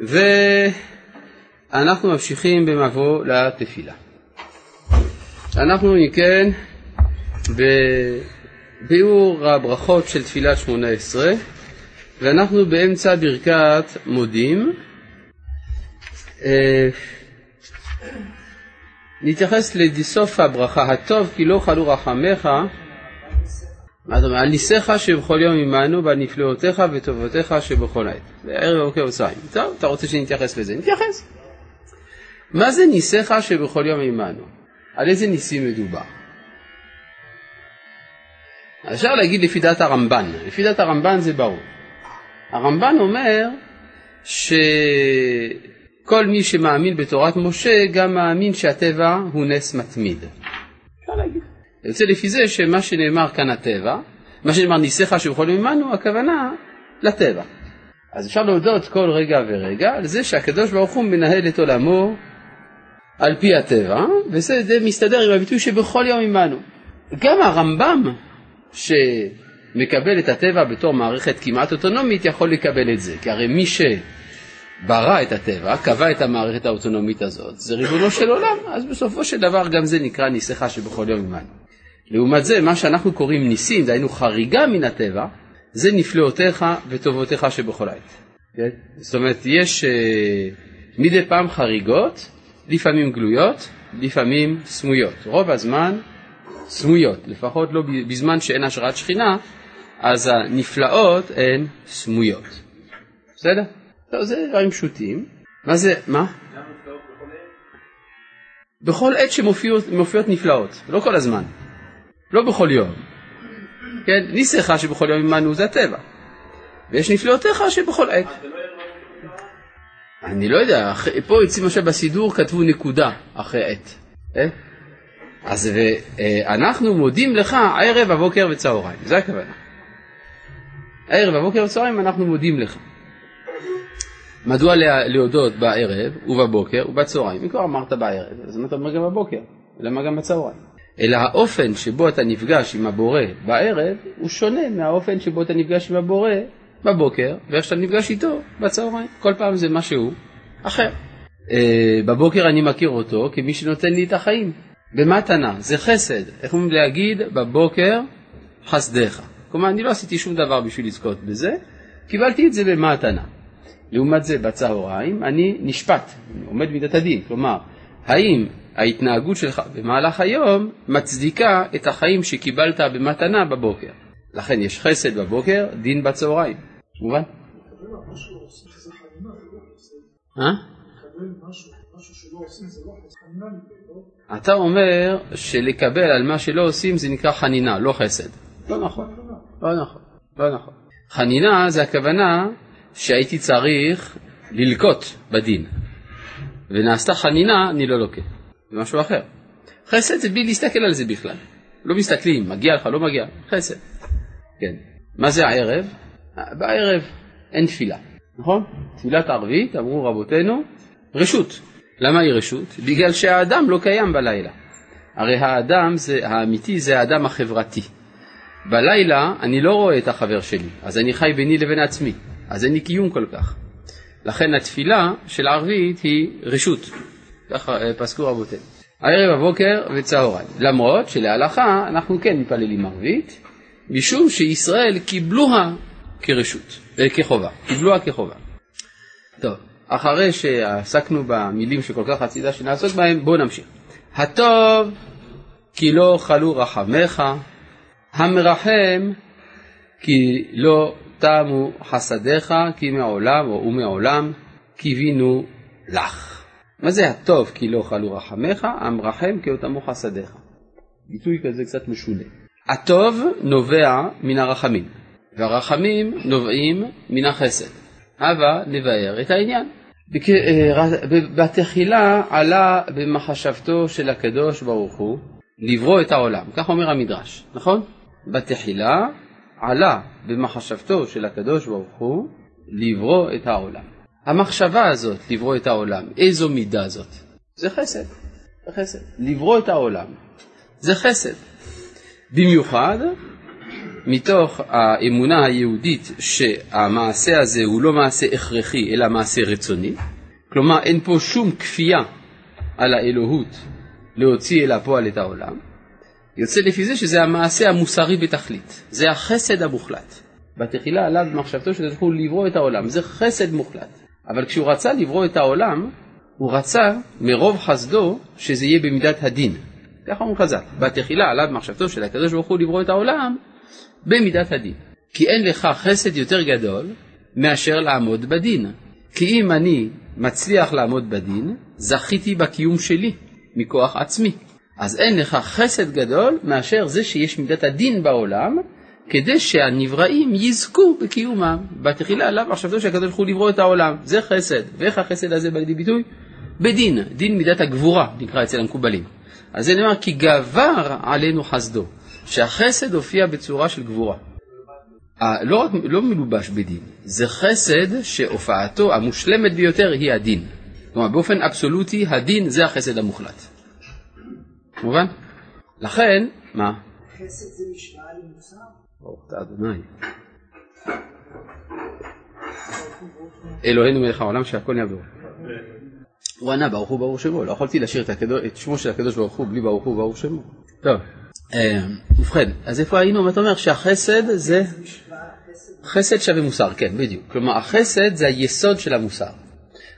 ואנחנו ממשיכים במבוא לתפילה. אנחנו אם כן בביאור הברכות של תפילת שמונה עשרה ואנחנו באמצע ברכת מודים. אה, נתייחס לסוף הברכה, הטוב כי לא חלו רחמך, אומרת? על ניסיך שבכל יום עמנו ועל נפלאותיך וטובותיך שבכל עת. בערב בבוקר וצהריים. טוב, אתה רוצה שנתייחס לזה? נתייחס. מה זה ניסיך שבכל יום עמנו? על איזה ניסים מדובר? אפשר להגיד לפי דעת הרמב"ן, לפי דעת הרמב"ן זה ברור. הרמב"ן אומר שכל מי שמאמין בתורת משה גם מאמין שהטבע הוא נס מתמיד. יוצא לפי זה שמה שנאמר כאן הטבע, מה שנאמר ניסיך שבכל עמנו, הכוונה לטבע. אז אפשר להודות כל רגע ורגע על זה שהקדוש ברוך הוא מנהל את עולמו על פי הטבע, וזה מסתדר עם הביטוי שבכל יום עמנו. גם הרמב"ם, שמקבל את הטבע בתור מערכת כמעט אוטונומית, יכול לקבל את זה, כי הרי מי שברא את הטבע, קבע את המערכת האוטונומית הזאת, זה ריבונו של עולם, אז בסופו של דבר גם זה נקרא ניסיך שבכל יום עמנו. לעומת זה, מה שאנחנו קוראים ניסים, דהיינו חריגה מן הטבע, זה נפלאותיך וטובותיך שבכל עת. כן? זאת אומרת, יש אה, מדי פעם חריגות, לפעמים גלויות, לפעמים סמויות. רוב הזמן סמויות, לפחות לא בזמן שאין השראת שכינה, אז הנפלאות הן סמויות. בסדר? טוב, זה דברים פשוטים. מה זה, מה? בכל עת שמופיעות נפלאות, לא כל הזמן, לא בכל יום. כן, ניסיך שבכל יום עמנו זה הטבע, ויש נפלאותיך שבכל עת. אני לא יודע, פה אצלי למשל בסידור כתבו נקודה אחרי עת. אה? אז אנחנו מודים לך ערב, הבוקר וצהריים, זה הכוונה. ערב, הבוקר וצהריים אנחנו מודים לך. מדוע להודות בערב ובבוקר ובצהריים? אם כבר אמרת בערב, אז מה אתה אומר גם בבוקר? למה גם בצהריים? אלא האופן שבו אתה נפגש עם הבורא בערב הוא שונה מהאופן שבו אתה נפגש עם הבורא בבוקר, ואיך שאתה נפגש איתו בצהריים. כל פעם זה משהו אחר. אה, בבוקר אני מכיר אותו כמי שנותן לי את החיים. במתנה, זה חסד. איך אומרים להגיד בבוקר חסדיך. כלומר, אני לא עשיתי שום דבר בשביל לזכות בזה, קיבלתי את זה במתנה. לעומת זה, בצהריים אני נשפט, עומד מידת הדין. כלומר, האם ההתנהגות שלך במהלך היום מצדיקה את החיים שקיבלת במתנה בבוקר. לכן יש חסד בבוקר, דין בצהריים. מובן? אה? אתה אומר שלקבל על מה שלא עושים זה נקרא חנינה, לא חסד. לא נכון, לא נכון, לא נכון. חנינה זה הכוונה שהייתי צריך ללקות בדין, ונעשתה חנינה, אני לא לוקה. זה משהו אחר. חסד זה בלי להסתכל על זה בכלל. לא מסתכלים, מגיע לך, לא מגיע, חסד. כן. מה זה הערב? בערב אין תפילה, נכון? תפילת ערבית, אמרו רבותינו, רשות. למה היא רשות? בגלל שהאדם לא קיים בלילה. הרי האדם זה, האמיתי זה האדם החברתי. בלילה אני לא רואה את החבר שלי, אז אני חי ביני לבין עצמי, אז אין לי קיום כל כך. לכן התפילה של ערבית היא רשות, ככה אה, פסקו רבותינו. הערב, הבוקר וצהריים. למרות שלהלכה אנחנו כן מתפללים ערבית, משום שישראל קיבלוה כרשות, אה, כחובה, קיבלוה כחובה. טוב, אחרי שעסקנו במילים שכל כך רצית שנעסוק בהם, בואו נמשיך. הטוב כי לא חלו רחמך, המרחם כי לא תמו חסדיך, כי מעולם או ומעולם קיווינו לך. מה זה הטוב כי לא חלו רחמך, המרחם כי אותמו חסדיך. ביטוי כזה קצת משונה. הטוב נובע מן הרחמים, והרחמים נובעים מן החסד. הבה נבאר את העניין. אה, בתחילה עלה במחשבתו של הקדוש ברוך הוא לברוא את העולם, כך אומר המדרש, נכון? בתחילה עלה במחשבתו של הקדוש ברוך הוא לברוא את העולם. המחשבה הזאת, לברוא את העולם, איזו מידה זאת? זה חסד, זה חסד. לברוא את העולם, זה חסד. במיוחד מתוך האמונה היהודית שהמעשה הזה הוא לא מעשה הכרחי אלא מעשה רצוני, כלומר אין פה שום כפייה על האלוהות להוציא אל הפועל את העולם, יוצא לפי זה שזה המעשה המוסרי בתכלית, זה החסד המוחלט. בתחילה עליו במחשבתו שתלכו לברוא את העולם, זה חסד מוחלט. אבל כשהוא רצה לברוא את העולם, הוא רצה מרוב חסדו שזה יהיה במידת הדין. ככה אומרים חז"ל, בתחילה עליו מחשבתו של הקדוש ברוך הוא לברוא את העולם במידת הדין. כי אין לך חסד יותר גדול מאשר לעמוד בדין. כי אם אני מצליח לעמוד בדין, זכיתי בקיום שלי, מכוח עצמי. אז אין לך חסד גדול מאשר זה שיש מידת הדין בעולם, כדי שהנבראים יזכו בקיומם. בתחילה עליו מחשבתו שהקדוש ברוך הוא לברוא את העולם, זה חסד. ואיך החסד הזה בא לידי ביטוי? בדין, דין מידת הגבורה נקרא אצל המקובלים. אז זה נאמר כי גבר עלינו חסדו, שהחסד הופיע בצורה של גבורה. לא רק, לא מלובש בדין, זה חסד שהופעתו המושלמת ביותר היא הדין. כלומר באופן אבסולוטי הדין זה החסד המוחלט. מובן? לכן, מה? חסד זה למוסר? ברוך אתה אדוני. אלוהינו מלך העולם שהכל נהיה ברוך. הוא ענה ברוך הוא ברוך שמו, לא יכולתי להשאיר את שמו של הקדוש ברוך הוא בלי ברוך הוא ברוך שמו. טוב, אה, ובכן, אז איפה היינו? אתה אומר שהחסד זה חסד שווה מוסר, כן, בדיוק. כלומר, החסד זה היסוד של המוסר.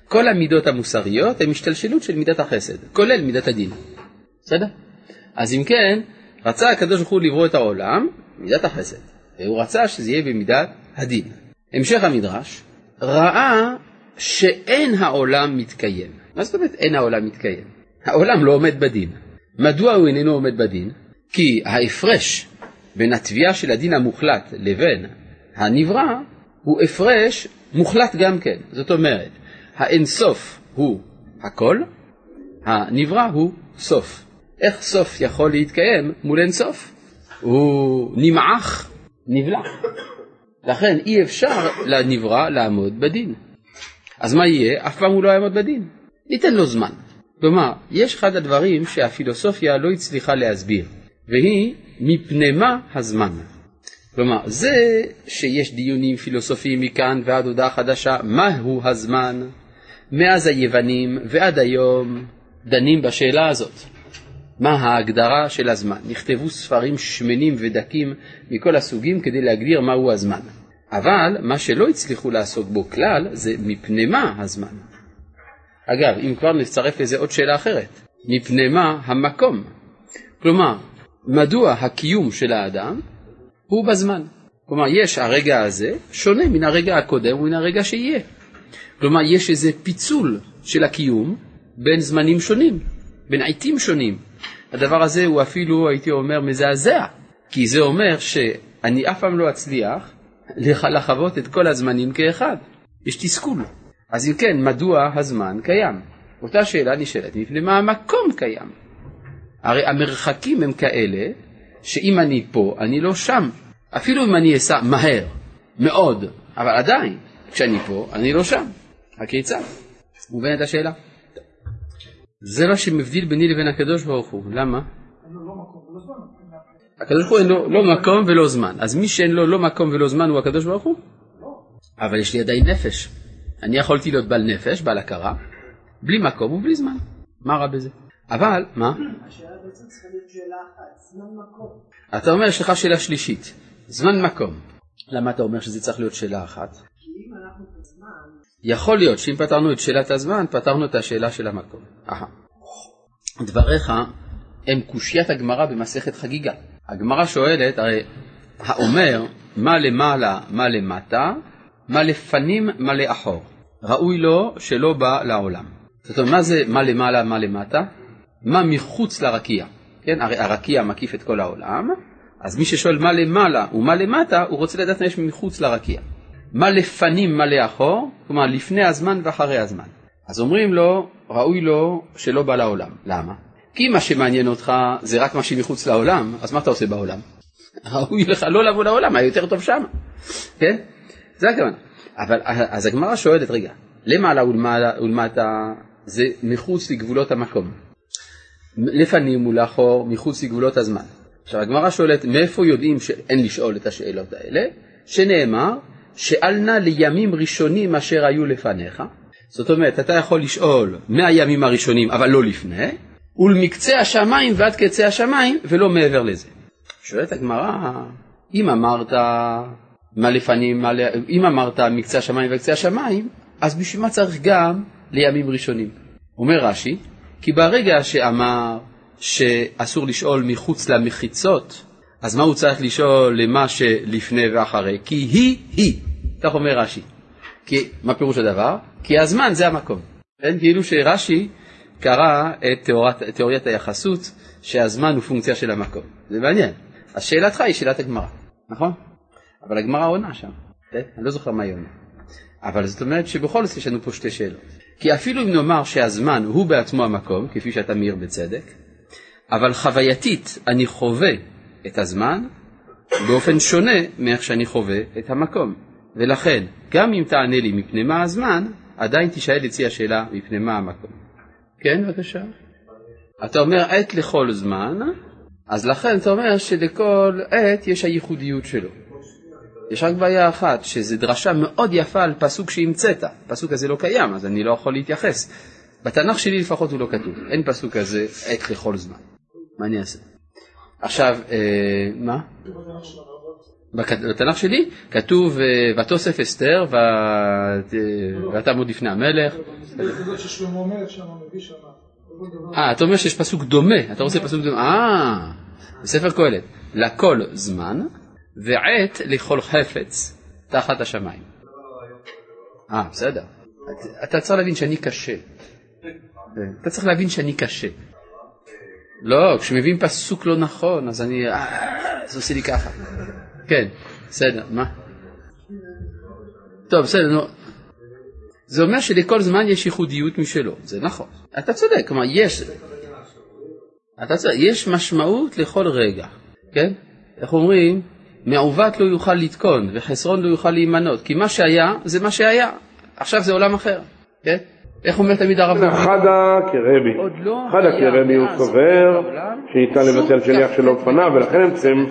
כל המידות המוסריות הן השתלשלות של מידת החסד, כולל מידת הדין. בסדר? אז אם כן, רצה הקדוש ברוך הוא לברוא את העולם, מידת החסד, והוא רצה שזה יהיה במידת הדין. המשך המדרש, ראה שאין העולם מתקיים. מה זאת אומרת אין העולם מתקיים? העולם לא עומד בדין. מדוע הוא איננו עומד בדין? כי ההפרש בין התביעה של הדין המוחלט לבין הנברא הוא הפרש מוחלט גם כן. זאת אומרת, האינסוף הוא הכל, הנברא הוא סוף. איך סוף יכול להתקיים מול אינסוף? הוא נמעך, נבלע. לכן אי אפשר לנברא לעמוד בדין. אז מה יהיה? אף פעם הוא לא יעמוד בדין. ניתן לו זמן. כלומר, יש אחד הדברים שהפילוסופיה לא הצליחה להסביר, והיא מפני מה הזמן. כלומר, זה שיש דיונים פילוסופיים מכאן ועד הודעה חדשה, מהו הזמן, מאז היוונים ועד היום דנים בשאלה הזאת. מה ההגדרה של הזמן? נכתבו ספרים שמנים ודקים מכל הסוגים כדי להגדיר מהו הזמן. אבל מה שלא הצליחו לעסוק בו כלל זה מפני מה הזמן. אגב, אם כבר נצטרף לזה עוד שאלה אחרת, מפני מה המקום? כלומר, מדוע הקיום של האדם הוא בזמן? כלומר, יש הרגע הזה שונה מן הרגע הקודם ומן הרגע שיהיה. כלומר, יש איזה פיצול של הקיום בין זמנים שונים, בין עיתים שונים. הדבר הזה הוא אפילו, הייתי אומר, מזעזע, כי זה אומר שאני אף פעם לא אצליח לחוות את כל הזמנים כאחד. יש תסכול. אז אם כן, מדוע הזמן קיים? אותה שאלה נשאלת, מפני מה המקום קיים? הרי המרחקים הם כאלה, שאם אני פה, אני לא שם. אפילו אם אני אסע מהר, מאוד, אבל עדיין, כשאני פה, אני לא שם. הכיצד? מובנת השאלה? זה מה שמבדיל ביני לבין הקדוש ברוך הוא. למה? הקדוש ברוך הוא אין לו לא מקום ולא זמן. אז מי שאין לו לא מקום ולא זמן הוא הקדוש ברוך הוא? אבל יש לי עדיין נפש. אני יכולתי להיות בעל נפש, בעל הכרה, בלי מקום ובלי זמן. מה רע בזה? אבל, מה? השאלה בעצם צריכה להיות שאלה אחת, זמן מקום. אתה אומר, יש לך שאלה שלישית, זמן מקום. למה אתה אומר שזה צריך להיות שאלה אחת? כי אם אנחנו. יכול להיות שאם פתרנו את שאלת הזמן, פתרנו את השאלה של המקום. אהה. דבריך הם קושיית הגמרא במסכת חגיגה. הגמרא שואלת, הרי האומר מה למעלה, מה למטה, מה לפנים, מה לאחור. ראוי לו שלא בא לעולם. זאת אומרת, מה זה מה למעלה, מה למטה? מה מחוץ לרקיע. כן, הרי הרקיע מקיף את כל העולם, אז מי ששואל מה למעלה ומה למטה, הוא רוצה לדעת מה יש מחוץ לרקיע. מה לפנים, מה לאחור, כלומר לפני הזמן ואחרי הזמן. אז אומרים לו, ראוי לו שלא בא לעולם. למה? כי מה שמעניין אותך זה רק מה שמחוץ לעולם, אז מה אתה עושה בעולם? ראוי לך לא לבוא לעולם, היה יותר טוב שם, כן? זה הכוונה. אבל אז הגמרא שואלת, רגע, למעלה ולמטה זה מחוץ לגבולות המקום. לפנים ולאחור, מחוץ לגבולות הזמן. עכשיו הגמרא שואלת מאיפה יודעים שאין לשאול את השאלות האלה? שנאמר שאל נא לימים ראשונים אשר היו לפניך. זאת אומרת, אתה יכול לשאול מהימים הראשונים אבל לא לפני, ולמקצה השמיים ועד קצה השמיים ולא מעבר לזה. שואלת הגמרא, אם אמרת מה לפנים, מה, אם אמרת מקצה השמיים וקצה השמיים, אז בשביל מה צריך גם לימים ראשונים? אומר רש"י, כי ברגע שאמר שאסור לשאול מחוץ למחיצות, אז מה הוא צריך לשאול למה שלפני ואחרי? כי היא היא, כך אומר רש"י. כי, מה פירוש הדבר? כי הזמן זה המקום. כן? כאילו שרש"י קרא את תיאוריית, תיאוריית היחסות, שהזמן הוא פונקציה של המקום. זה מעניין. אז שאלתך היא שאלת הגמרא, נכון? אבל הגמרא עונה שם, כן? אני לא זוכר מה היא עונה. אבל זאת אומרת שבכל זאת יש לנו פה שתי שאלות. כי אפילו אם נאמר שהזמן הוא בעצמו המקום, כפי שאתה מעיר בצדק, אבל חווייתית אני חווה את הזמן באופן שונה מאיך שאני חווה את המקום. ולכן, גם אם תענה לי מפני מה הזמן, עדיין תישאל אצלי השאלה מפני מה המקום. כן, בבקשה. אתה אומר עת לכל זמן, אז לכן אתה אומר שלכל עת יש הייחודיות שלו. יש רק בעיה אחת, שזו דרשה מאוד יפה על פסוק שהמצאת. הפסוק הזה לא קיים, אז אני לא יכול להתייחס. בתנ"ך שלי לפחות הוא לא כתוב, אין פסוק כזה עת לכל זמן. מה אני אעשה? עכשיו, אה, מה? בתנ"ך שלי כתוב אה, ותוסף אסתר ותעמוד לפני המלך. אה, אתה אומר שיש פסוק דומה, אתה רוצה פסוק דומה, אה, בספר קהלת, לכל זמן ועת לכל חפץ תחת השמיים. אה, בסדר. אתה צריך להבין שאני קשה. אתה צריך להבין שאני קשה. לא, כשמביאים פסוק לא נכון, אז אני, אה, זה עושה לי ככה. כן, בסדר, מה? טוב, בסדר, נו. זה אומר שלכל זמן יש ייחודיות משלו, זה נכון. אתה צודק, כלומר, יש, אתה צודק, יש משמעות לכל רגע, כן? איך אומרים? מעוות לא יוכל לתקון וחסרון לא יוכל להימנות, כי מה שהיה זה מה שהיה, עכשיו זה עולם אחר, כן? איך אומר תמיד הרב? חדה כרבי. לא חדה כרבי הוא סובר שניתן לבטל שליח שלא בפניו ולכן הם צריכים,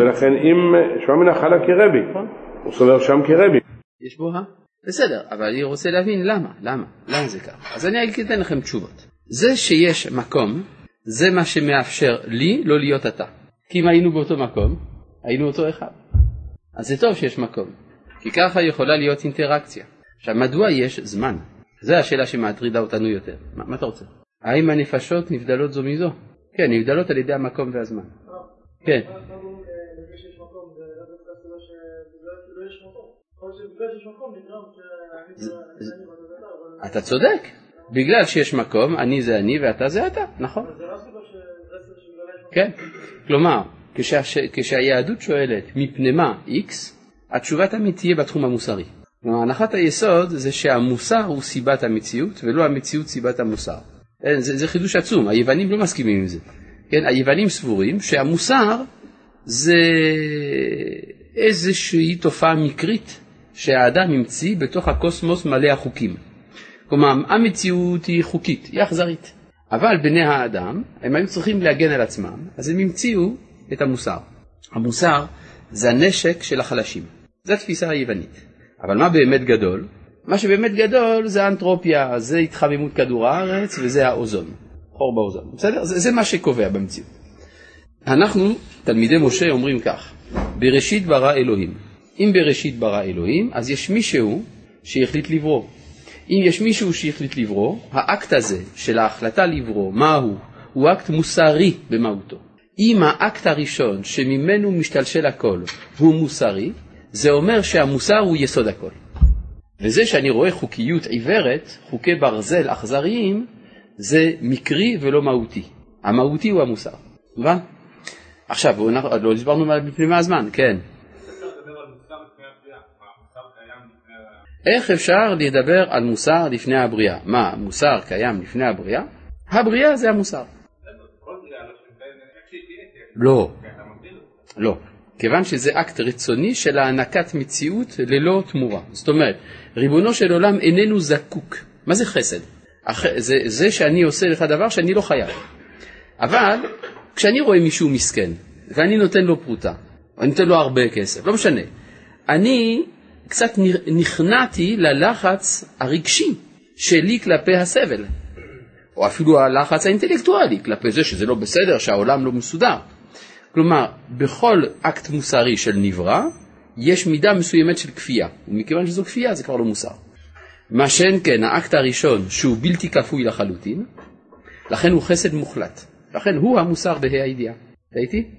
ולכן אם שמע חדה כרבי, נכון. הוא סובר שם כרבי. יש בו ה? בסדר, אבל אני רוצה להבין למה, למה, למה זה ככה. אז אני אתן לכם תשובות. זה שיש מקום, זה מה שמאפשר לי לא להיות אתה. כי אם היינו באותו מקום, היינו אותו אחד. אז זה טוב שיש מקום, כי ככה יכולה להיות אינטראקציה. עכשיו, מדוע יש זמן? זו השאלה שמטרידה אותנו יותר. מה, מה אתה רוצה? האם הנפשות נבדלות זו מזו? כן, נבדלות על ידי המקום והזמן. כן. אתה צודק, בגלל שיש מקום, אני זה אני ואתה זה אתה, נכון. כן, כלומר, כשהיהדות שואלת מפני מה X, התשובה תמיד תהיה בתחום המוסרי. כלומר, הנחת היסוד זה שהמוסר הוא סיבת המציאות ולא המציאות סיבת המוסר. זה, זה חידוש עצום, היוונים לא מסכימים עם זה. כן, היוונים סבורים שהמוסר זה איזושהי תופעה מקרית שהאדם המציא בתוך הקוסמוס מלא החוקים. כלומר, המציאות היא חוקית, היא אכזרית. אבל בני האדם, הם היו צריכים להגן על עצמם, אז הם המציאו את המוסר. המוסר זה הנשק של החלשים. זו התפיסה היוונית. אבל מה באמת גדול? מה שבאמת גדול זה האנתרופיה, זה התחממות כדור הארץ וזה האוזון, חור באוזון, בסדר? זה, זה מה שקובע במציאות. אנחנו, תלמידי משה, אומרים כך, בראשית ברא אלוהים. אם בראשית ברא אלוהים, אז יש מישהו שהחליט לברוא. אם יש מישהו שהחליט לברוא, האקט הזה של ההחלטה לברוא, מהו? הוא אקט מוסרי במהותו. אם האקט הראשון שממנו משתלשל הכל הוא מוסרי, זה אומר שהמוסר הוא יסוד הכל. וזה שאני רואה חוקיות עיוורת, חוקי ברזל אכזריים, זה מקרי ולא מהותי. המהותי הוא המוסר, מובן? עכשיו, לא הסברנו מפני מה הזמן, כן. איך אפשר לדבר על מוסר לפני הבריאה? מה, מוסר קיים לפני הבריאה? הבריאה זה המוסר. לא, לא. כיוון שזה אקט רצוני של הענקת מציאות ללא תמורה. זאת אומרת, ריבונו של עולם איננו זקוק. מה זה חסד? זה, זה שאני עושה לך דבר שאני לא חייב. אבל כשאני רואה מישהו מסכן, ואני נותן לו פרוטה, אני נותן לו הרבה כסף, לא משנה, אני קצת נכנעתי ללחץ הרגשי שלי כלפי הסבל, או אפילו הלחץ האינטלקטואלי כלפי זה שזה לא בסדר, שהעולם לא מסודר. כלומר, בכל אקט מוסרי של נברא, יש מידה מסוימת של כפייה, ומכיוון שזו כפייה זה כבר לא מוסר. מה שאין כן, האקט הראשון, שהוא בלתי כפוי לחלוטין, לכן הוא חסד מוחלט. לכן הוא המוסר בה"א הידיעה. אתה איתי?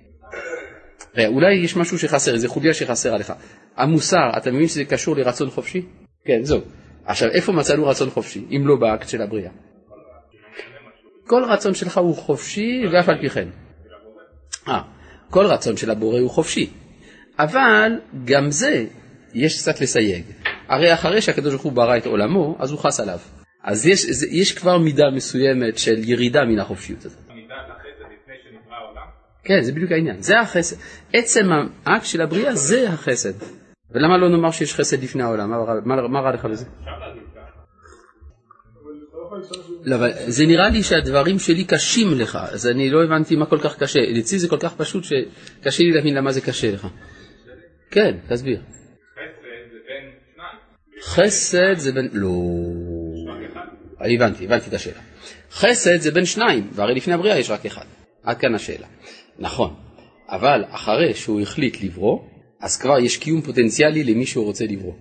ראה, אולי יש משהו שחסר, איזה חוליה שחסרה לך. המוסר, אתה מבין שזה קשור לרצון חופשי? כן, זהו. עכשיו, איפה מצאנו רצון חופשי, אם לא באקט של הבריאה? כל רצון שלך הוא חופשי ואף על פי כן. אה, כל רצון של הבורא הוא חופשי, אבל גם זה יש קצת לסייג. הרי אחרי שהקדוש ברוך הוא ברא את עולמו, אז הוא חס עליו. אז יש, יש כבר מידה מסוימת של ירידה מן החופשיות הזאת. כן, זה בדיוק העניין, זה החסד. עצם האקט של הבריאה זה החסד. ולמה לא נאמר שיש חסד לפני העולם? מה, מה, מה רע לך בזה? לא, אבל זה נראה לי שהדברים שלי קשים לך, אז אני לא הבנתי מה כל כך קשה. אצלי זה כל כך פשוט שקשה לי להבין למה זה קשה לך. כן, תסביר. חסד זה בין... לא... הבנתי, הבנתי את השאלה. חסד זה בין שניים, והרי לפני הבריאה יש רק אחד. עד כאן השאלה. נכון, אבל אחרי שהוא החליט לברוא, אז כבר יש קיום פוטנציאלי למי שהוא רוצה לברוא.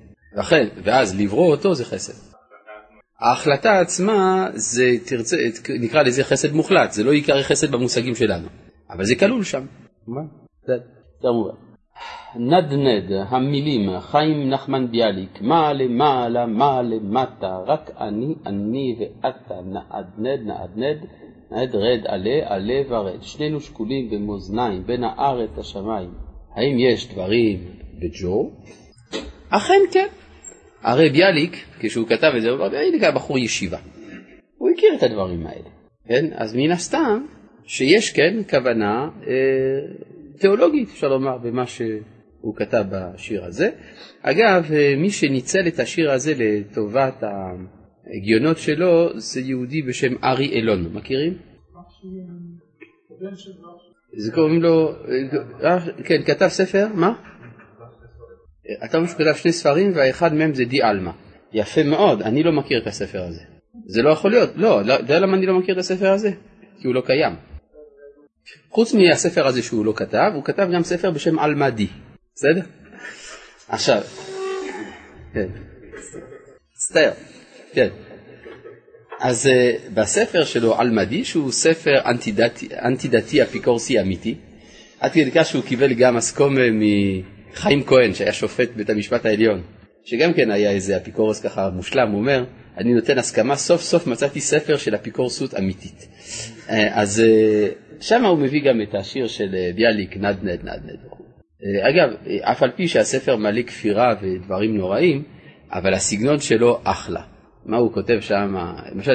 ואז לברוא אותו זה חסד. ההחלטה עצמה זה, תרצה, נקרא לזה חסד מוחלט, זה לא עיקרי חסד במושגים שלנו, אבל זה כלול שם, זה מובן. נדנד, המילים, חיים נחמן ביאליק, מה למעלה, מה למטה, רק אני, אני ואתה, נעדנד, נעדנד, נעד רד עלה, עלה ורד. שנינו שקולים במאזניים, בין הארץ לשמיים. האם יש דברים בג'ו? אכן כן. הרי ביאליק, כשהוא כתב את זה, הוא אמר, ביאליק היה בחור ישיבה. הוא הכיר את הדברים האלה, כן? אז מן הסתם שיש כן כוונה אה, תיאולוגית, אפשר לומר, במה שהוא כתב בשיר הזה. אגב, אה, מי שניצל את השיר הזה לטובת ההגיונות שלו זה יהודי בשם ארי אילון, מכירים? זה קוראים לו, אה, כן, כתב ספר, מה? אתה אומר שהוא כתב שני ספרים והאחד מהם זה די עלמא. יפה מאוד, אני לא מכיר את הספר הזה. זה לא יכול להיות, לא, אתה יודע למה אני לא מכיר את הספר הזה? כי הוא לא קיים. חוץ מהספר הזה שהוא לא כתב, הוא כתב גם ספר בשם עלמא די, בסדר? עכשיו, כן, מצטער, כן. אז uh, בספר שלו עלמא די, שהוא ספר אנטי-דתי אפיקורסי אמיתי, עד כדי כך שהוא קיבל גם אסקומה מ... חיים כהן, שהיה שופט בית המשפט העליון, שגם כן היה איזה אפיקורוס ככה מושלם, הוא אומר, אני נותן הסכמה, סוף סוף מצאתי ספר של אפיקורסות אמיתית. אה, אז אה, שם הוא מביא גם את השיר של אה, ביאליק, נדנד נדנד וכו'. אגב, אף על פי שהספר מלא כפירה ודברים נוראים, אבל הסגנון שלו אחלה. מה הוא כותב שם, למשל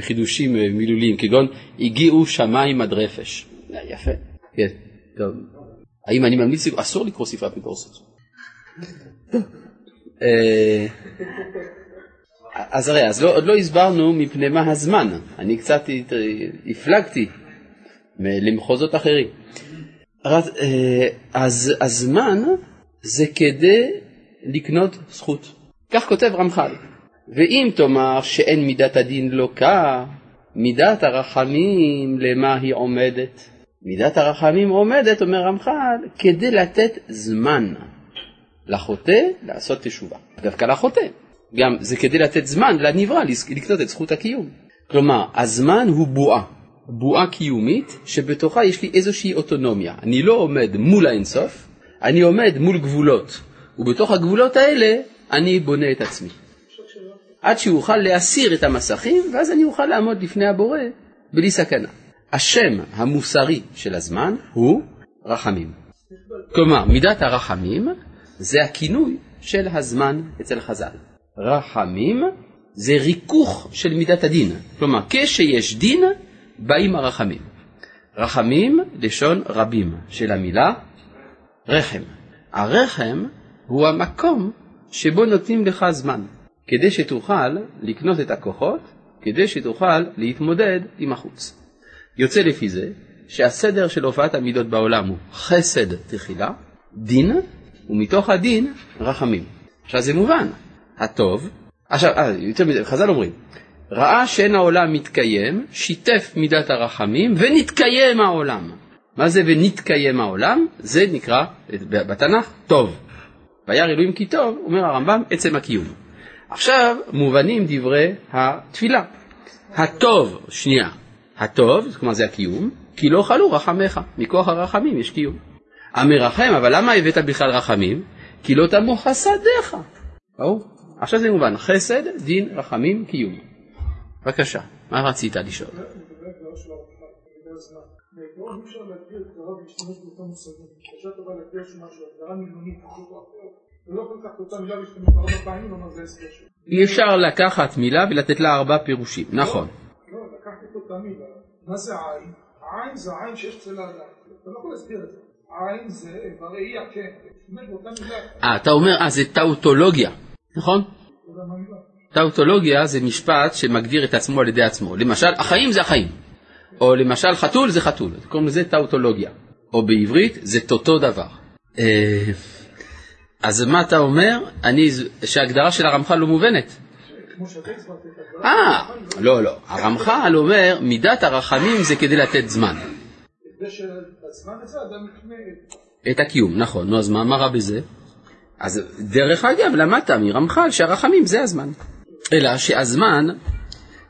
חידושים מילוליים, כגון הגיעו שמיים עד רפש. יפה, כן, טוב. האם אני ממליץ, אסור לקרוא ספרי אפיקורסות. אה, אז הרי, אז לא, עוד לא הסברנו מפני מה הזמן, אני קצת הפלגתי למחוזות אחרים. אה, אז הזמן זה כדי לקנות זכות. כך כותב רמח"ל. ואם תאמר שאין מידת הדין לוקה, מידת הרחמים למה היא עומדת? מידת הרחמים עומדת, אומר רמח"ל, כדי לתת זמן לחוטא לעשות תשובה. דווקא לחוטא. גם זה כדי לתת זמן לנברא לקנות את זכות הקיום. כלומר, הזמן הוא בועה, בועה קיומית שבתוכה יש לי איזושהי אוטונומיה. אני לא עומד מול האינסוף, אני עומד מול גבולות, ובתוך הגבולות האלה אני בונה את עצמי. עד שאוכל להסיר את המסכים, ואז אני אוכל לעמוד לפני הבורא בלי סכנה. השם המוסרי של הזמן הוא רחמים. כלומר, מידת הרחמים זה הכינוי של הזמן אצל חז"ל. רחמים זה ריכוך של מידת הדין. כלומר, כשיש דין, באים הרחמים. רחמים, לשון רבים של המילה רחם. הרחם הוא המקום שבו נותנים לך זמן, כדי שתוכל לקנות את הכוחות, כדי שתוכל להתמודד עם החוץ. יוצא לפי זה שהסדר של הופעת המידות בעולם הוא חסד תחילה, דין, ומתוך הדין רחמים. עכשיו זה מובן, הטוב, עכשיו, אה, יותר מזה, חז"ל אומרים, ראה שאין העולם מתקיים, שיתף מידת הרחמים ונתקיים העולם. מה זה ונתקיים העולם? זה נקרא בתנ"ך טוב. וירא אלוהים כי טוב, אומר הרמב"ם, עצם הקיום. עכשיו מובנים דברי התפילה. הטוב, שנייה, הטוב, כלומר זה הקיום, כי לא חלו רחמיך, מכוח הרחמים יש קיום. המרחם, אבל למה הבאת בכלל רחמים? כי לא תמו חסדיך. ברור? עכשיו זה מובן, חסד, דין, רחמים, קיום. בבקשה, מה רצית לשאול? אי אפשר לקחת מילה ולתת לה ארבע פירושים, נכון. לא, לקחתי את אותה מילה, מה זה עין? עין זה עין שיש אצל האדם, אתה לא יכול להסביר את זה. עין זה בראייה, כן. אה, אתה אומר, אה, זה טאוטולוגיה, נכון? טאוטולוגיה זה משפט שמגדיר את עצמו על ידי עצמו. למשל, החיים זה החיים. או למשל, חתול זה חתול. קוראים לזה טאוטולוגיה. או בעברית זה אותו דבר. אה, אז מה אתה אומר? אני, שההגדרה של הרמח"ל לא מובנת. אה, לא, לא. הרמח"ל אומר, מידת הרחמים זה כדי לתת זמן. את הקיום, נכון. נו, אז מה רע בזה? אז דרך אגב, למדת מרמח"ל שהרחמים זה הזמן. אלא שהזמן,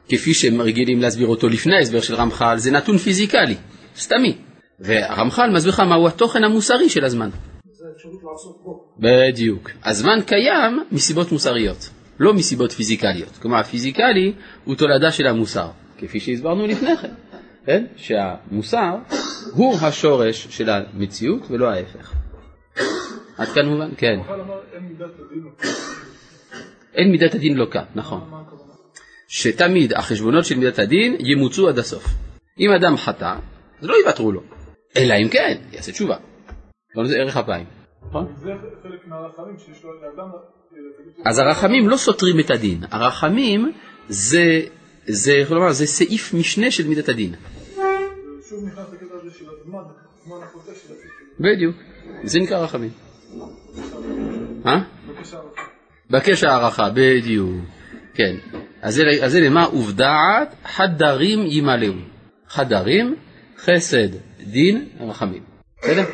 כפי שהם רגילים להסביר אותו לפני ההסבר של רמח"ל, זה נתון פיזיקלי, סתמי. והרמח"ל מסביר לך מהו התוכן המוסרי של הזמן. בדיוק. הזמן קיים מסיבות מוסריות, לא מסיבות פיזיקליות. כלומר, הפיזיקלי הוא תולדה של המוסר, כפי שהסברנו לפני כן, כן? שהמוסר הוא השורש של המציאות ולא ההפך. עד כאן מובן? כן. אין מידת הדין לוקה, נכון. שתמיד החשבונות של מידת הדין ימוצו עד הסוף. אם אדם חטא, אז לא יוותרו לו. אלא אם כן, יעשה תשובה. לא זה ערך אפיים. נכון? זה חלק מהרחמים שיש לו לאדם... אז הרחמים לא סותרים את הדין, הרחמים זה, זה, כלומר, זה סעיף משנה של מידת הדין. שוב נכנס לקטע הזה של הזמן, הזמן החוטא של בדיוק, זה נקרא רחמים. אה? בקש הערכה, בדיוק. כן. אז זה, אז זה למה ובדעת חדרים ימלאו. חדרים, חסד, דין, רחמים. בסדר?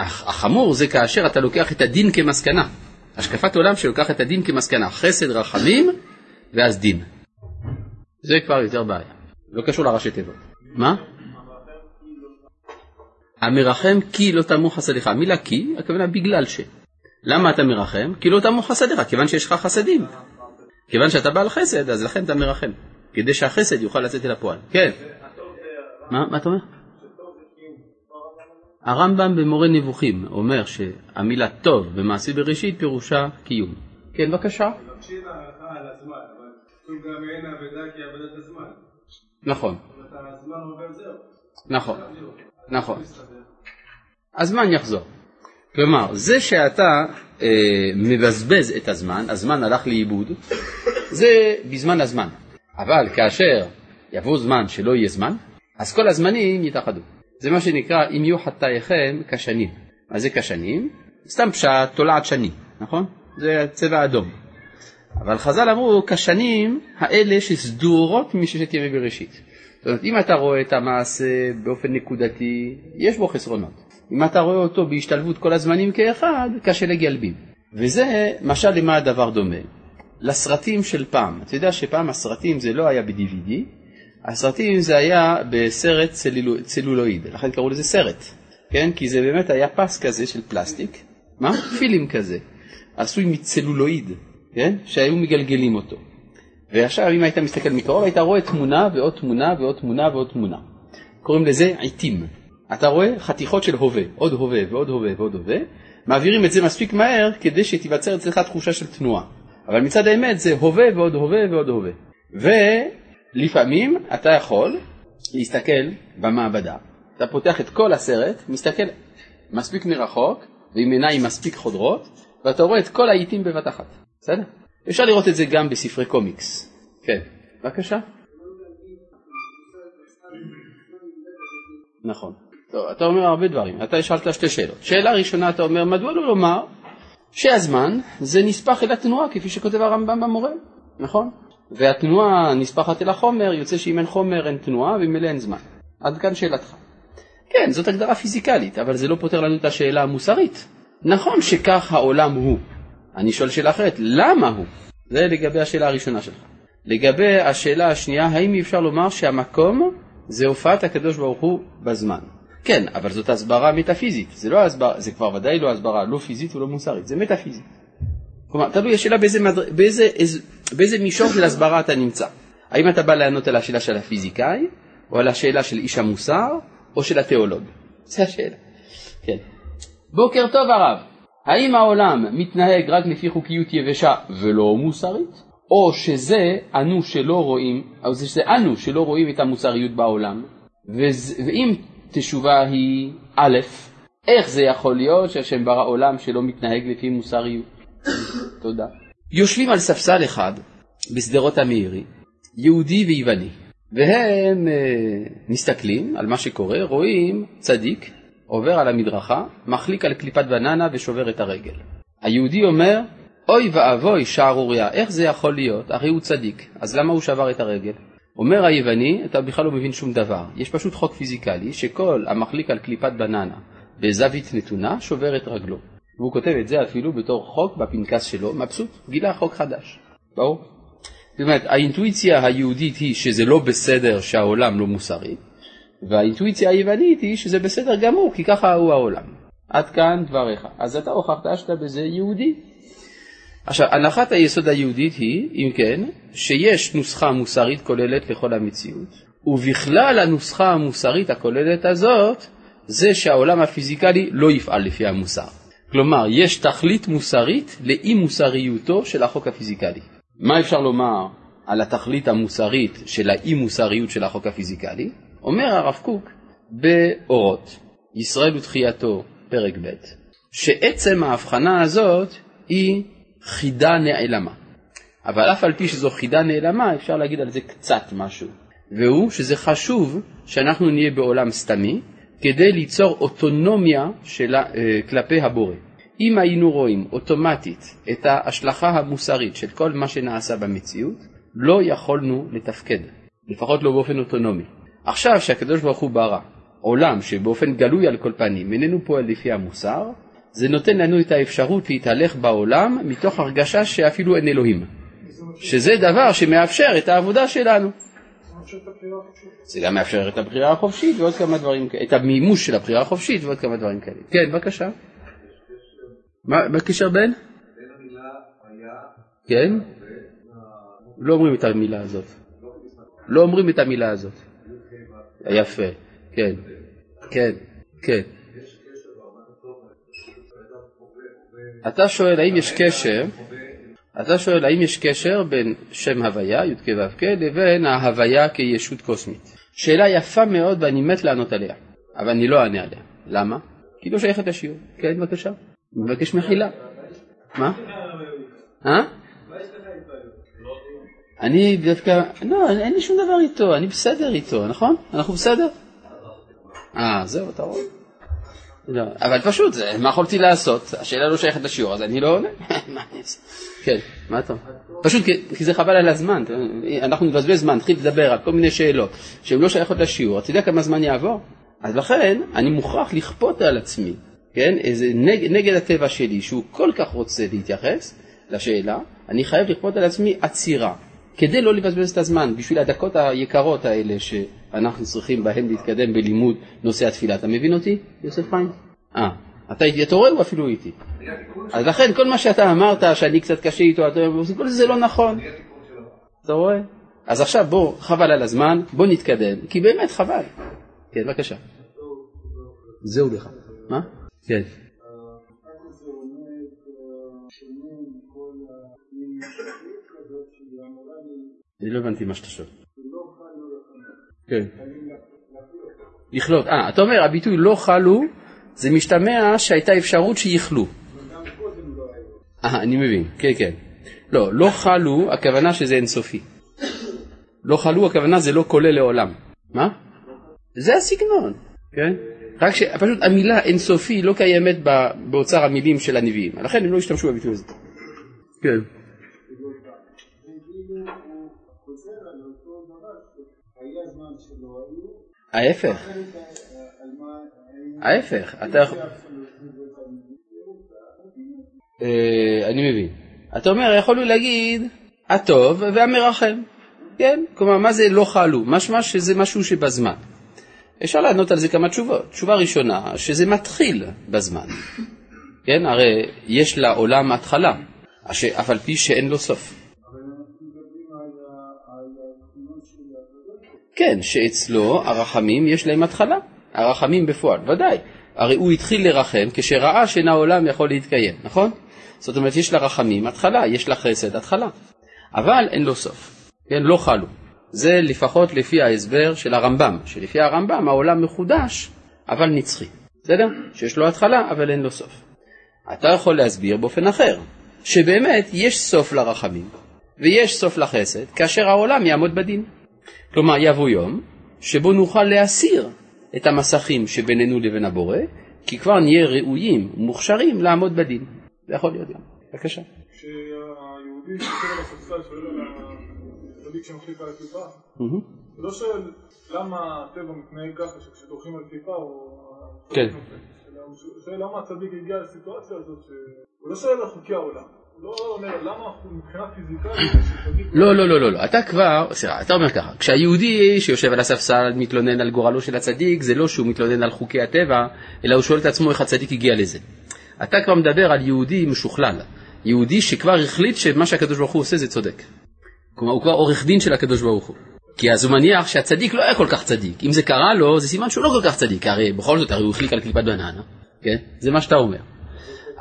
והחמור זה כאשר אתה לוקח את הדין כמסקנה. השקפת עולם שלוקח את הדין כמסקנה. חסד, רחמים, ואז דין. זה כבר יותר בעיה. לא קשור לראשי תיבות. מה? המרחם כי לא תמו חסדיך. המילה כי, הכוונה בגלל ש. למה אתה מרחם? כי לא תמו חסדיך, כיוון שיש לך חסדים. כיוון שאתה בעל חסד, אז לכן אתה מרחם. כדי שהחסד יוכל לצאת אל הפועל. כן. מה, מה אתה אומר? הרמב"ם במורה נבוכים אומר שהמילה טוב במעשי בראשית פירושה קיום. כן, בבקשה. נכון. נכון. נכון. הזמן יחזור. כלומר, זה שאתה אה, מבזבז את הזמן, הזמן הלך לאיבוד, זה בזמן הזמן. אבל כאשר יבוא זמן שלא יהיה זמן, אז כל הזמנים יתאחדו. זה מה שנקרא אם יהיו חטאיכם כשנים. מה זה כשנים? סתם פשט, תולעת שני, נכון? זה צבע אדום. אבל חז"ל אמרו כשנים האלה שסדורות מששת ימי בראשית. זאת אומרת, אם אתה רואה את המעשה באופן נקודתי, יש בו חסרונות. אם אתה רואה אותו בהשתלבות כל הזמנים כאחד, קשה לגלבים. וזה משל למה הדבר דומה? לסרטים של פעם. אתה יודע שפעם הסרטים זה לא היה ב-DVD, הסרטים זה היה בסרט צלולו, צלולואיד, לכן קראו לזה סרט, כן? כי זה באמת היה פס כזה של פלסטיק, מה? פילים כזה, עשוי מצלולואיד, כן? שהיו מגלגלים אותו. ועכשיו אם היית מסתכל מקרוב היית רואה תמונה ועוד תמונה ועוד תמונה ועוד תמונה. קוראים לזה עיתים. אתה רואה חתיכות של הווה, עוד הווה ועוד הווה ועוד הווה, מעבירים את זה מספיק מהר כדי שתיווצר אצלך תחושה של תנועה. אבל מצד האמת זה הווה ועוד הווה ועוד הווה. ולפעמים אתה יכול להסתכל במעבדה, אתה פותח את כל הסרט, מסתכל מספיק מרחוק ועם עיניים מספיק חודרות, ואתה רואה את כל העיתים בבת אחת, בסדר? אפשר לראות את זה גם בספרי קומיקס. כן, בבקשה. נכון. טוב, אתה אומר הרבה דברים, אתה שאלת שתי שאלות. שאלה ראשונה, אתה אומר, מדוע לא לומר שהזמן זה נספח אל התנועה, כפי שכותב הרמב"ם במורה, נכון? והתנועה נספחת אל החומר, יוצא שאם אין חומר אין תנועה, וממילא אין זמן. עד כאן שאלתך. כן, זאת הגדרה פיזיקלית, אבל זה לא פותר לנו את השאלה המוסרית. נכון שכך העולם הוא. אני שואל שאלה אחרת, למה הוא? זה לגבי השאלה הראשונה שלך. לגבי השאלה השנייה, האם אפשר לומר שהמקום זה הופעת הקדוש ברוך הוא בזמן? כן, אבל זאת הסברה מטאפיזית, זה, לא הסבר, זה כבר ודאי לא הסברה לא פיזית ולא מוסרית, זה מטאפיזית. כלומר, תלוי השאלה באיזה, מדר... באיזה, איז... באיזה מישור של הסברה אתה נמצא. האם אתה בא לענות על השאלה של הפיזיקאי, או על השאלה של איש המוסר, או של התיאולוג? זו השאלה. כן. בוקר טוב הרב, האם העולם מתנהג רק לפי חוקיות יבשה ולא מוסרית? או שזה אנו שלא רואים, או שזה אנו שלא רואים את המוסריות בעולם, וזה, ואם תשובה היא א', איך זה יכול להיות שהשם ברא עולם שלא מתנהג לפי מוסריות? תודה. יושבים על ספסל אחד בשדרות המאירי, יהודי ויווני, והם אה, מסתכלים על מה שקורה, רואים צדיק עובר על המדרכה, מחליק על קליפת בננה ושובר את הרגל. היהודי אומר, אוי ואבוי שערוריה, איך זה יכול להיות? הרי הוא צדיק, אז למה הוא שבר את הרגל? אומר היווני, אתה בכלל לא מבין שום דבר, יש פשוט חוק פיזיקלי שכל המחליק על קליפת בננה בזווית נתונה שובר את רגלו. והוא כותב את זה אפילו בתור חוק בפנקס שלו, מבסוט, גילה חוק חדש, ברור? זאת אומרת, האינטואיציה היהודית היא שזה לא בסדר שהעולם לא מוסרי, והאינטואיציה היוונית היא שזה בסדר גמור, כי ככה הוא העולם. עד כאן דבריך. אז אתה הוכחת שאתה בזה יהודי. עכשיו, הנחת היסוד היהודית היא, אם כן, שיש נוסחה מוסרית כוללת לכל המציאות, ובכלל הנוסחה המוסרית הכוללת הזאת, זה שהעולם הפיזיקלי לא יפעל לפי המוסר. כלומר, יש תכלית מוסרית לאי מוסריותו של החוק הפיזיקלי. מה אפשר לומר על התכלית המוסרית של האי מוסריות של החוק הפיזיקלי? אומר הרב קוק באורות, ישראל ותחייתו, פרק ב', שעצם ההבחנה הזאת היא חידה נעלמה. אבל אף על פי שזו חידה נעלמה, אפשר להגיד על זה קצת משהו. והוא שזה חשוב שאנחנו נהיה בעולם סתמי, כדי ליצור אוטונומיה של, uh, כלפי הבורא. אם היינו רואים אוטומטית את ההשלכה המוסרית של כל מה שנעשה במציאות, לא יכולנו לתפקד, לפחות לא באופן אוטונומי. עכשיו שהקדוש ברוך הוא ברא עולם שבאופן גלוי על כל פנים איננו פועל לפי המוסר, זה נותן לנו את האפשרות להתהלך בעולם מתוך הרגשה שאפילו אין אלוהים. שזה דבר שמאפשר את העבודה שלנו. זה גם מאפשר את הבחירה החופשית ועוד כמה דברים כאלה, את המימוש של הבחירה החופשית ועוד כמה דברים כאלה. כן, בבקשה. מה בקשר בין? כן? לא אומרים את המילה הזאת. לא אומרים את המילה הזאת. יפה, כן, כן, כן. אתה שואל האם יש קשר, אתה שואל האם יש קשר בין שם הוויה, י"ק ו"ק, לבין ההוויה כישות קוסמית. שאלה יפה מאוד ואני מת לענות עליה, אבל אני לא אענה עליה. למה? כי לא שייכת לשיעור. כן, בבקשה. מבקש מחילה. מה? אה? אני דווקא, לא, אין לי שום דבר איתו, אני בסדר איתו, נכון? אנחנו בסדר? אה, זהו, אתה רואה? לא, אבל פשוט, מה יכולתי לעשות? השאלה לא שייכת לשיעור, אז אני לא עונה. כן, מה אתה אומר? פשוט כי זה חבל על הזמן, אנחנו נבזבז זמן, נתחיל לדבר על כל מיני שאלות שהן לא שייכות לשיעור, אתה יודע כמה זמן יעבור? אז לכן אני מוכרח לכפות על עצמי, כן, איזה נג, נגד הטבע שלי, שהוא כל כך רוצה להתייחס לשאלה, אני חייב לכפות על עצמי עצירה, כדי לא לבזבז את הזמן, בשביל הדקות היקרות האלה שאנחנו צריכים בהן להתקדם בלימוד נושא התפילה. אתה מבין אותי, יוסף חיים? אה, אתה איתי, אתה רואה, הוא אפילו איתי. אז לכן כל מה שאתה אמרת, שאני קצת קשה איתו, כל זה לא נכון. אתה רואה? אז עכשיו בוא, חבל על הזמן, בוא נתקדם, כי באמת חבל. כן, בבקשה. זהו לך. מה? כן. אני לא הבנתי מה שאתה שואל. כן. לכלות. אה, אתה אומר, הביטוי לא חלו, זה משתמע שהייתה אפשרות שיכלו. אה, אני מבין, כן, כן. לא, לא חלו, הכוונה שזה אינסופי. לא חלו, הכוונה זה לא כולל לעולם. מה? זה הסגנון. כן? רק שפשוט המילה אינסופי לא קיימת באוצר המילים של הנביאים, לכן הם לא השתמשו בביטוי הזה. כן. ההפך. ההפך, אתה. אה, אני מבין. אתה אומר, יכולנו להגיד הטוב והמרחם. כן? כלומר, מה זה לא חלו? משמע שזה משהו שבזמן. אפשר לענות על זה כמה תשובות. תשובה ראשונה, שזה מתחיל בזמן. כן? הרי יש לעולם התחלה, אף על פי שאין לו סוף. כן, שאצלו הרחמים יש להם התחלה, הרחמים בפועל, ודאי. הרי הוא התחיל לרחם כשראה שאין העולם יכול להתקיים, נכון? זאת אומרת, יש לרחמים התחלה, יש לחסד התחלה, אבל אין לו סוף, כן, לא חלו. זה לפחות לפי ההסבר של הרמב"ם, שלפי הרמב"ם העולם מחודש, אבל נצחי, בסדר? שיש לו התחלה, אבל אין לו סוף. אתה יכול להסביר באופן אחר, שבאמת יש סוף לרחמים, ויש סוף לחסד, כאשר העולם יעמוד בדין. כלומר, יבוא יום שבו נוכל להסיר את המסכים שבינינו לבין הבורא, כי כבר נהיה ראויים ומוכשרים לעמוד בדין. זה יכול להיות גם. בבקשה. כשהיהודי שוקר על הספסל שואל על הצדיק שמחליף על הכיפה, הוא לא שואל למה הטבע מתנהג ככה שכשדורכים על כיפה הוא... כן. הוא שואל למה הצדיק הגיע לסיטואציה הזאת, הוא לא שואל על חוקי העולם. לא לא, לא, לא, לא, לא, אתה כבר, סליחה, אתה אומר ככה, כשהיהודי שיושב על הספסל מתלונן על גורלו של הצדיק, זה לא שהוא מתלונן על חוקי הטבע, אלא הוא שואל את עצמו איך הצדיק הגיע לזה. אתה כבר מדבר על יהודי משוכלל, יהודי שכבר החליט שמה שהקדוש ברוך הוא עושה זה צודק. כלומר, הוא כבר עורך דין של הקדוש ברוך הוא. כי אז הוא מניח שהצדיק לא היה כל כך צדיק. אם זה קרה לו, זה סימן שהוא לא כל כך צדיק, הרי בכל זאת, הרי הוא החליק על קליפת בננה, כן? זה מה שאתה אומר.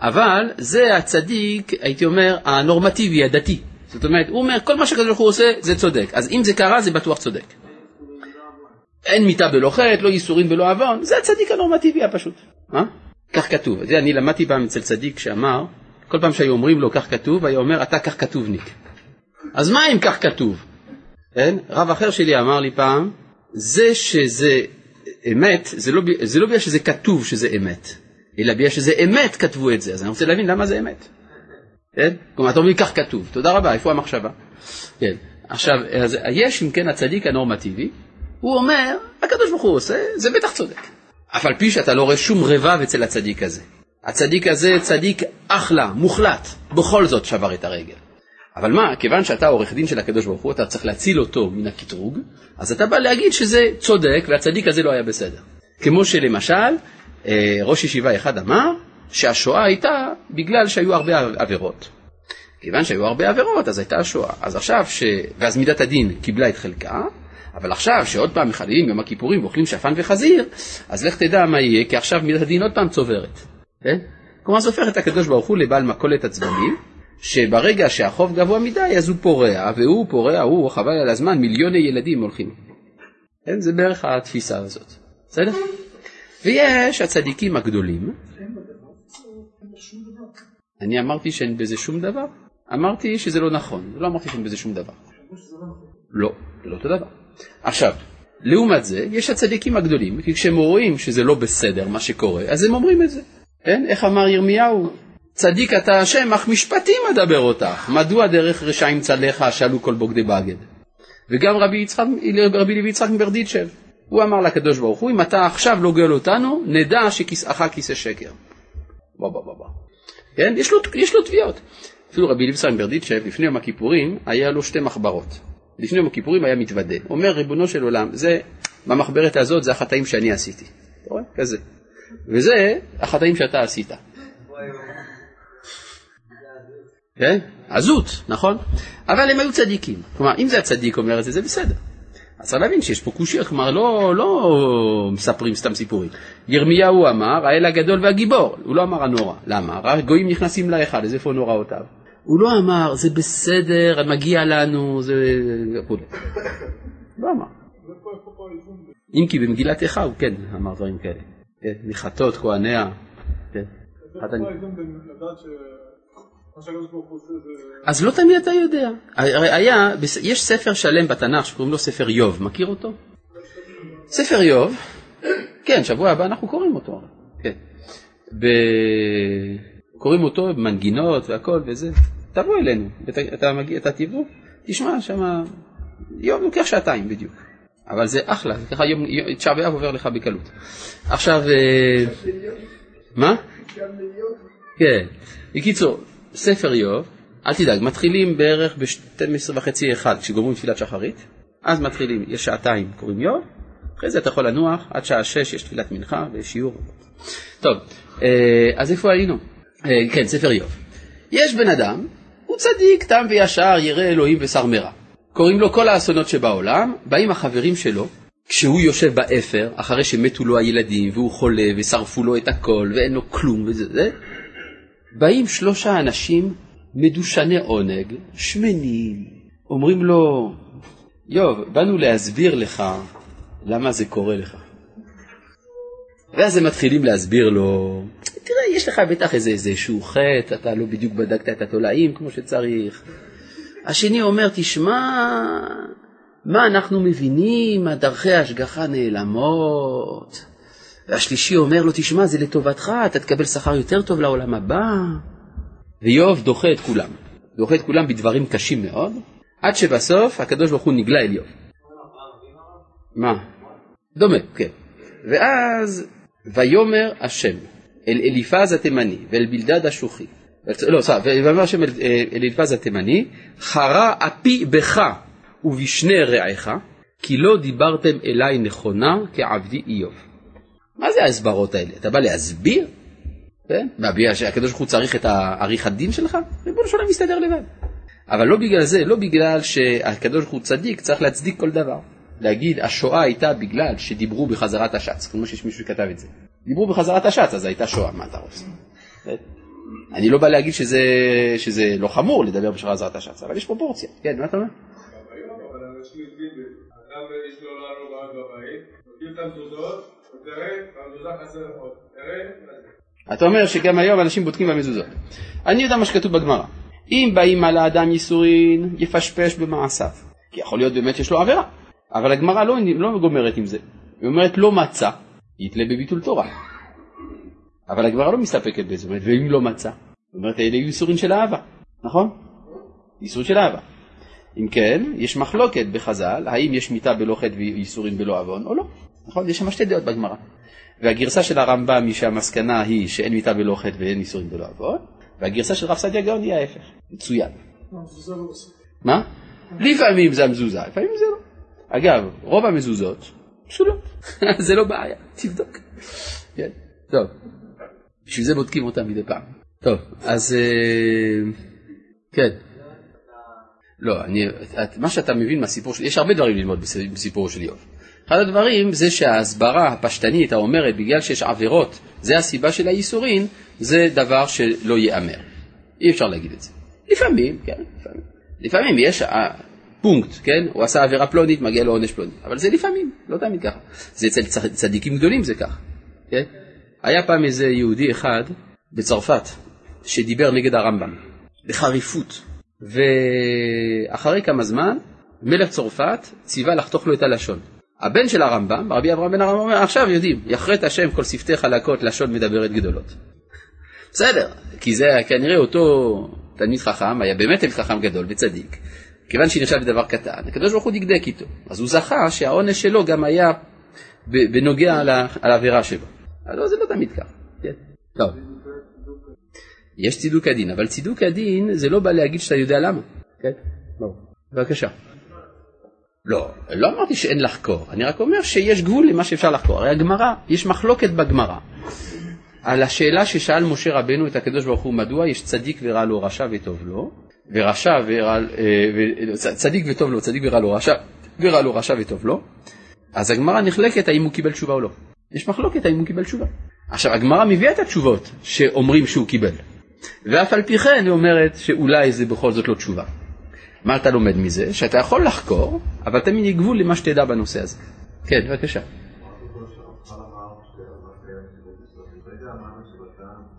אבל זה הצדיק, הייתי אומר, הנורמטיבי, הדתי. זאת אומרת, הוא אומר, כל מה שהקדוש ברוך הוא עושה, זה צודק. אז אם זה קרה, זה בטוח צודק. אין מיתה בלא חטא, לא ייסורים בלא עוון, זה הצדיק הנורמטיבי הפשוט. מה? כך כתוב. זה, אני למדתי פעם אצל צדיק שאמר, כל פעם שהיו אומרים לו כך כתוב, היה אומר, אתה כך כתובניק. אז מה אם כך כתוב? כן? רב אחר שלי אמר לי פעם, זה שזה אמת, זה לא, זה לא בגלל שזה כתוב שזה אמת. אלא בגלל שזה אמת כתבו את זה, אז אני רוצה להבין למה זה אמת. כן? כלומר, אתה אומר כך כתוב, תודה רבה, איפה המחשבה? כן. עכשיו, אז יש אם כן הצדיק הנורמטיבי, הוא אומר, הקדוש ברוך הוא עושה, זה בטח צודק. אף על פי שאתה לא רואה שום רבב אצל הצדיק הזה. הצדיק הזה צדיק אחלה, מוחלט, בכל זאת שבר את הרגל. אבל מה, כיוון שאתה עורך דין של הקדוש ברוך הוא, אתה צריך להציל אותו מן הקטרוג, אז אתה בא להגיד שזה צודק והצדיק הזה לא היה בסדר. כמו שלמשל, ראש ישיבה אחד אמר שהשואה הייתה בגלל שהיו הרבה עבירות. כיוון שהיו הרבה עבירות אז הייתה השואה. אז עכשיו, ש... ואז מידת הדין קיבלה את חלקה, אבל עכשיו שעוד פעם מחללים יום הכיפורים ואוכלים שפן וחזיר, אז לך תדע מה יהיה, כי עכשיו מידת הדין עוד פעם צוברת. כן? כלומר זה הופך את הקדוש ברוך הוא לבעל מכולת הצדדים, שברגע שהחוב גבוה מדי אז הוא פורע, והוא פורע, הוא חבל על הזמן, מיליוני ילדים הולכים. כן? זה בערך התפיסה הזאת. בסדר? ויש הצדיקים הגדולים. אני אמרתי שאין בזה שום דבר? אמרתי שזה לא נכון, לא אמרתי שאין בזה שום דבר. לא, זה לא אותו דבר. עכשיו, לעומת זה, יש הצדיקים הגדולים, כי כשהם רואים שזה לא בסדר מה שקורה, אז הם אומרים את זה. כן? איך אמר ירמיהו? צדיק אתה השם, אך משפטים אדבר אותך. מדוע דרך רשעים צלחה שאלו כל בוגדי בגד? וגם רבי, יצחק, רבי לוי יצחק מברדיצ'ב. הוא אמר לקדוש ברוך הוא, אם אתה עכשיו לא גואל אותנו, נדע שכיסאך כיסא שקר. בוא בוא בוא בוא. כן? יש לו, יש לו תביעות. אפילו רבי ליבסן ברדיצ'ב, לפני יום הכיפורים, היה לו שתי מחברות. לפני יום הכיפורים היה מתוודה. אומר, ריבונו של עולם, זה, במחברת הזאת זה החטאים שאני עשיתי. אתה רואה? כזה. וזה החטאים שאתה עשית. כן? עזות, נכון? אבל הם היו צדיקים. כלומר, אם זה הצדיק אומר את זה, זה בסדר. אז צריך להבין שיש פה קושיות, כלומר לא, לא מספרים סתם סיפורים. ירמיהו אמר, האל הגדול והגיבור, הוא לא אמר הנורא. למה? רק גויים נכנסים להיכל, אז איפה נוראותיו? הוא לא אמר, זה בסדר, מגיע לנו, זה... לא אמר. אם כי במגילת איכה הוא כן אמר דברים כאלה. כן, מחטות כהניה. כן. אז לא תמיד אתה יודע. הרי היה, יש ספר שלם בתנ"ך שקוראים לו ספר איוב, מכיר אותו? ספר איוב, כן, שבוע הבא אנחנו קוראים אותו. כן. ב... קוראים אותו במנגינות והכל וזה. תבוא אלינו, אתה, אתה, מגיע, אתה תבוא, תשמע שם, יום לוקח שעתיים בדיוק. אבל זה אחלה, ככה יום, תשעה באב עובר לך בקלות. עכשיו, אה, מה? כן. בקיצור, ספר איוב, אל תדאג, מתחילים בערך ב-12 וחצי אחד, כשגומרים תפילת שחרית, אז מתחילים, יש שעתיים קוראים איוב, אחרי זה אתה יכול לנוח, עד שעה שש יש תפילת מנחה ושיעור. טוב, אה, אז איפה היינו? אה, כן, ספר איוב. יש בן אדם, הוא צדיק, תם וישר, ירא אלוהים ושר מרע. קוראים לו כל האסונות שבעולם, באים החברים שלו, כשהוא יושב באפר, אחרי שמתו לו הילדים, והוא חולה, ושרפו לו את הכל, ואין לו כלום וזה זה, באים שלושה אנשים מדושני עונג, שמנים, אומרים לו, איוב, באנו להסביר לך למה זה קורה לך. ואז הם מתחילים להסביר לו, תראה, יש לך בטח איזה איזשהו חטא, אתה לא בדיוק בדקת את התולעים כמו שצריך. השני אומר, תשמע, מה אנחנו מבינים, דרכי ההשגחה נעלמות. והשלישי אומר לו, תשמע, זה לטובתך, אתה תקבל שכר יותר טוב לעולם הבא. ואיוב דוחה את כולם, דוחה את כולם בדברים קשים מאוד, עד שבסוף הקדוש ברוך הוא נגלה אל איוב. מה? דומה, כן. ואז ויאמר השם אל אליפז התימני ואל בלדד השוחי, לא, סליחה, ויאמר השם אל אליפז התימני, חרה אפי בך ובשני רעיך, כי לא דיברתם אליי נכונה כעבדי איוב. מה זה ההסברות האלה? אתה בא להסביר? כן? מה, בגלל שהקדוש ברוך הוא צריך את העריך הדין שלך? ריבונו של עולם מסתדר לבד. אבל לא בגלל זה, לא בגלל שהקדוש ברוך הוא צדיק, צריך להצדיק כל דבר. להגיד השואה הייתה בגלל שדיברו בחזרת השץ, כמו שיש מישהו שכתב את זה. דיברו בחזרת השץ, אז הייתה שואה, מה אתה רוצה? אני לא בא להגיד שזה, שזה לא חמור לדבר בחזרת השץ, אבל יש פרופורציה. כן, מה אתה אומר? אתה אומר שגם היום אנשים בודקים במזוזות. אני יודע מה שכתוב בגמרא. אם באים על האדם ייסורין, יפשפש במעשיו. כי יכול להיות באמת שיש לו עבירה. אבל הגמרא לא, לא גומרת עם זה. היא אומרת לא מצא, יתלה בביטול תורה. אבל הגמרא לא מסתפקת בזה, אומרת, ואם לא מצא? זאת אומרת, אלה ייסורים של אהבה, נכון? ייסורים של אהבה. אם כן, יש מחלוקת בחז"ל, האם יש מיתה בלא חטא וייסורים בלא עוון או לא. נכון? יש שם שתי דעות בגמרא. והגרסה של הרמב"ם היא שהמסקנה היא שאין מיתה בלא חטא ואין ייסורים בלא עוון, והגרסה של רב סעדיה גאון היא ההפך. מצוין. מה? לפעמים זה המזוזה, לפעמים זה לא. אגב, רוב המזוזות פסולות, זה לא בעיה, תבדוק. כן, טוב, בשביל זה בודקים אותם מדי פעם. טוב, אז אה, כן. לא, אני, מה שאתה מבין מהסיפור שלי, יש הרבה דברים ללמוד בסיפור של איוב. אחד הדברים זה שההסברה הפשטנית האומרת בגלל שיש עבירות, זה הסיבה של הייסורין, זה דבר שלא ייאמר. אי אפשר להגיד את זה. לפעמים, כן, לפעמים. לפעמים יש פונקט, כן? הוא עשה עבירה פלונית, מגיע לו עונש פלוני. אבל זה לפעמים, לא תמיד ככה. זה אצל צדיקים גדולים זה כך, כן? היה פעם איזה יהודי אחד בצרפת שדיבר נגד הרמב"ם, בחריפות. ואחרי כמה זמן, מלך צרפת ציווה לחתוך לו את הלשון. הבן של הרמב"ם, רבי אברהם בן הרמב"ם אומר, עכשיו יודעים, יכרת השם כל שפתי חלקות, לשון מדברת גדולות. בסדר, כי זה כנראה אותו תלמיד חכם, היה באמת תלמיד חכם גדול וצדיק, כיוון שנחשב לדבר קטן, הקדוש ברוך הוא דקדק איתו. אז הוא זכה שהעונש שלו גם היה בנוגע על העבירה שלו. לא, זה לא תמיד כך. כן. טוב. יש צידוק הדין, אבל צידוק הדין זה לא בא להגיד שאתה יודע למה. כן? ברור. בבקשה. לא, לא אמרתי שאין לחקור, אני רק אומר שיש גבול למה שאפשר לחקור. הרי הגמרא, יש מחלוקת בגמרא על השאלה ששאל משה רבנו את הקדוש ברוך הוא, מדוע יש צדיק ורע לו, רשע וטוב לו, ורשע ורע, אה, צדיק וטוב לו, צדיק ורע לו, רשע, ורע לו, רשע וטוב לו, אז הגמרא נחלקת האם הוא קיבל תשובה או לא. יש מחלוקת האם הוא קיבל תשובה. עכשיו, הגמרא מביאה את התשובות שאומרים שהוא קיבל, ואף על פי כן היא אומרת שאולי זה בכל זאת לא תשובה. מה אתה לומד מזה? שאתה יכול לחקור, אבל תמיד יהיה גבול למה שתדע בנושא הזה. כן, בבקשה.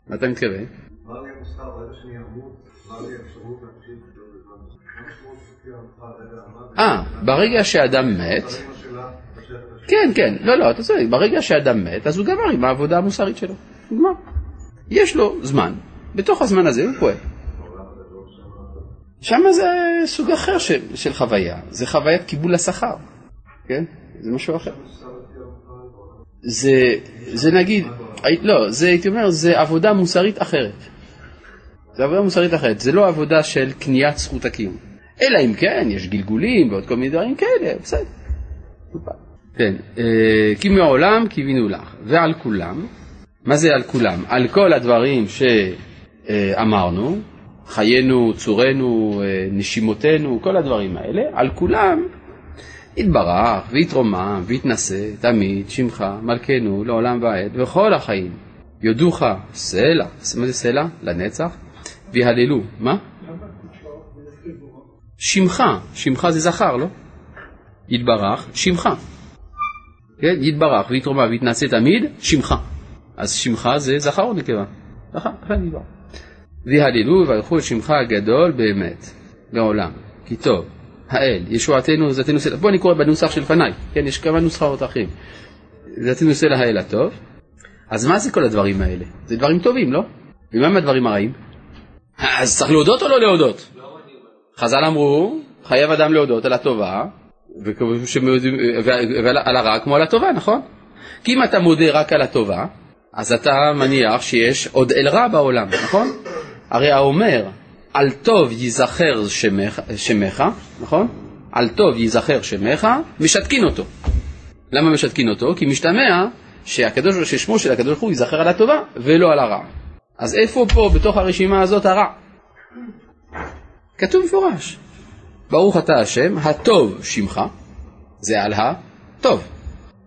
מה אתה מתכוון? אה, ברגע שאדם מת, כן, כן, לא, לא, אתה צודק, ברגע שאדם מת, אז הוא גמר עם העבודה המוסרית שלו, נגמר. יש לו זמן, בתוך הזמן הזה הוא פועל. שם זה סוג אחר של, של חוויה, זה חוויית קיבול השכר, כן? זה משהו אחר. זה, זה נגיד, לא, זה הייתי אומר, זה עבודה מוסרית אחרת. זה עבודה מוסרית אחרת, זה לא עבודה של קניית זכות הקיום. אלא אם כן, יש גלגולים ועוד כל מיני דברים כאלה, בסדר. כן, אה, כי מעולם קיווינו לך, ועל כולם, מה זה על כולם? על כל הדברים שאמרנו, חיינו, צורנו, אה, נשימותינו, כל הדברים האלה, על כולם יתברך ויתרומם ויתנשא תמיד שמך מלכנו לעולם ועד וכל החיים יודוך סלע, מה זה סלע? לנצח ויהללו, מה? שמך, שמך זה זכר, לא? יתברך, שמך. כן, יתברך ויתרומם ויתנשא תמיד, שמך. אז שמך זה זכר או נקבה? זכר, לכן יתברך. ויהללו ויברכו את שמך הגדול באמת, לעולם, כי טוב. האל, ישועתנו, זתנו סלע, בואו אני קורא בנוסח שלפניי, כן, יש כמה נוסחאות אחרים. זתנו סלע האל הטוב, אז מה זה כל הדברים האלה? זה דברים טובים, לא? ומה עם הדברים הרעים? אז צריך להודות או לא להודות? חז"ל אמרו, חייב אדם להודות על הטובה, ועל הרע כמו על הטובה, נכון? כי אם אתה מודה רק על הטובה, אז אתה מניח שיש עוד אל רע בעולם, נכון? הרי האומר, על טוב ייזכר שמך, שמך, נכון? על טוב ייזכר שמך, משתקין אותו. למה משתקין אותו? כי משתמע שהקדוש, ששמו של הקדוש ברוך הוא ייזכר על הטובה ולא על הרע. אז איפה פה בתוך הרשימה הזאת הרע? כתוב מפורש, ברוך אתה השם, הטוב שמך, זה על הטוב,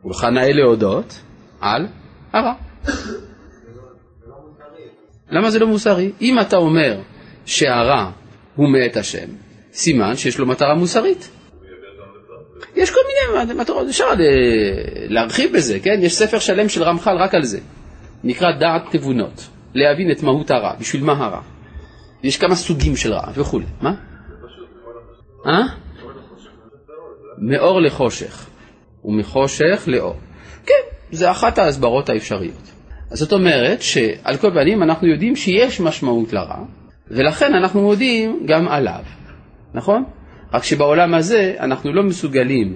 ולך נאה להודות על הרע. למה זה לא מוסרי? אם אתה אומר שהרע הוא מאת השם, סימן שיש לו מטרה מוסרית. יש כל מיני מטרות, אפשר להרחיב בזה, כן? יש ספר שלם של רמח"ל רק על זה, נקרא דעת תבונות, להבין את מהות הרע, בשביל מה הרע. יש כמה סוגים של רע וכולי. מה? אה? מאור לחושך, ומחושך לאור. כן, זה אחת ההסברות האפשריות. אז זאת אומרת שעל כל פנים אנחנו יודעים שיש משמעות לרע, ולכן אנחנו מודים גם עליו, נכון? רק שבעולם הזה אנחנו לא מסוגלים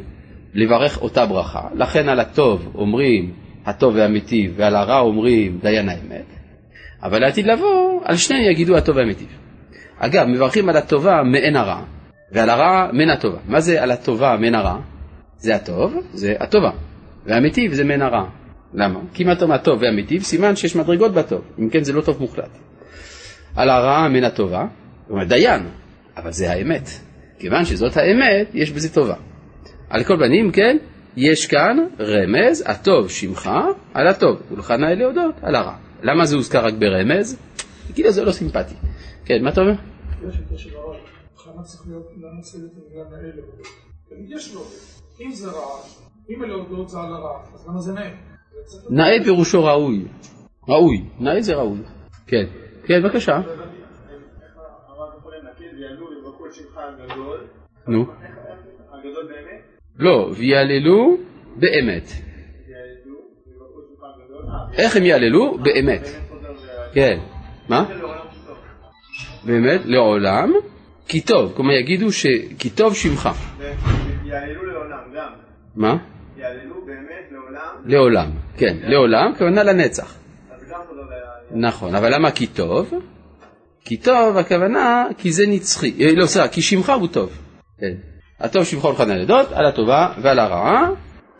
לברך אותה ברכה, לכן על הטוב אומרים הטוב והמיטיב, ועל הרע אומרים דיין האמת, אבל לעתיד לבוא, על שניהם יגידו הטוב והמיטיב. אגב, מברכים על הטובה מעין הרע, ועל הרע מן הטובה. מה זה על הטובה מן הרע? זה הטוב, זה הטובה, והמיטיב זה מן הרע. למה? כי אם אתה אומר טוב והמיטיב, סימן שיש מדרגות בטוב, אם כן זה לא טוב מוחלט. על הרעה מן הטובה, זאת אומרת דיין, אבל זה האמת. כיוון שזאת האמת, יש בזה טובה. על כל פנים, כן, יש כאן רמז, הטוב שמך על הטוב, ולך נאה להודות על הרע. למה זה הוזכר רק ברמז? כאילו זה לא סימפטי. כן, מה אתה אומר? אם זה רע, אם להודות זה על הרע, אז למה זה נאה? נאה פירושו ראוי. ראוי, נאה זה ראוי. כן, כן, בבקשה. נו. לא, ויעללו באמת. איך הם יעללו? באמת. כן. מה? באמת, לעולם, כי טוב. כלומר יגידו שכי טוב שמך. יעללו לעולם גם. מה? לעולם. לעולם, כן. לעולם, כוונה לנצח. נכון, אבל למה כי טוב? כי טוב, הכוונה, כי זה נצחי, אה, לא, סליחה, כי שמך הוא טוב. כן. הטוב שמך ולך נדות, על הטובה ועל הרעה,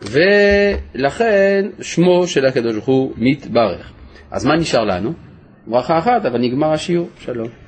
ולכן שמו של הקדוש ברוך הוא מתברך. אז מה נשאר לנו? ברכה אחת, אבל נגמר השיעור. שלום.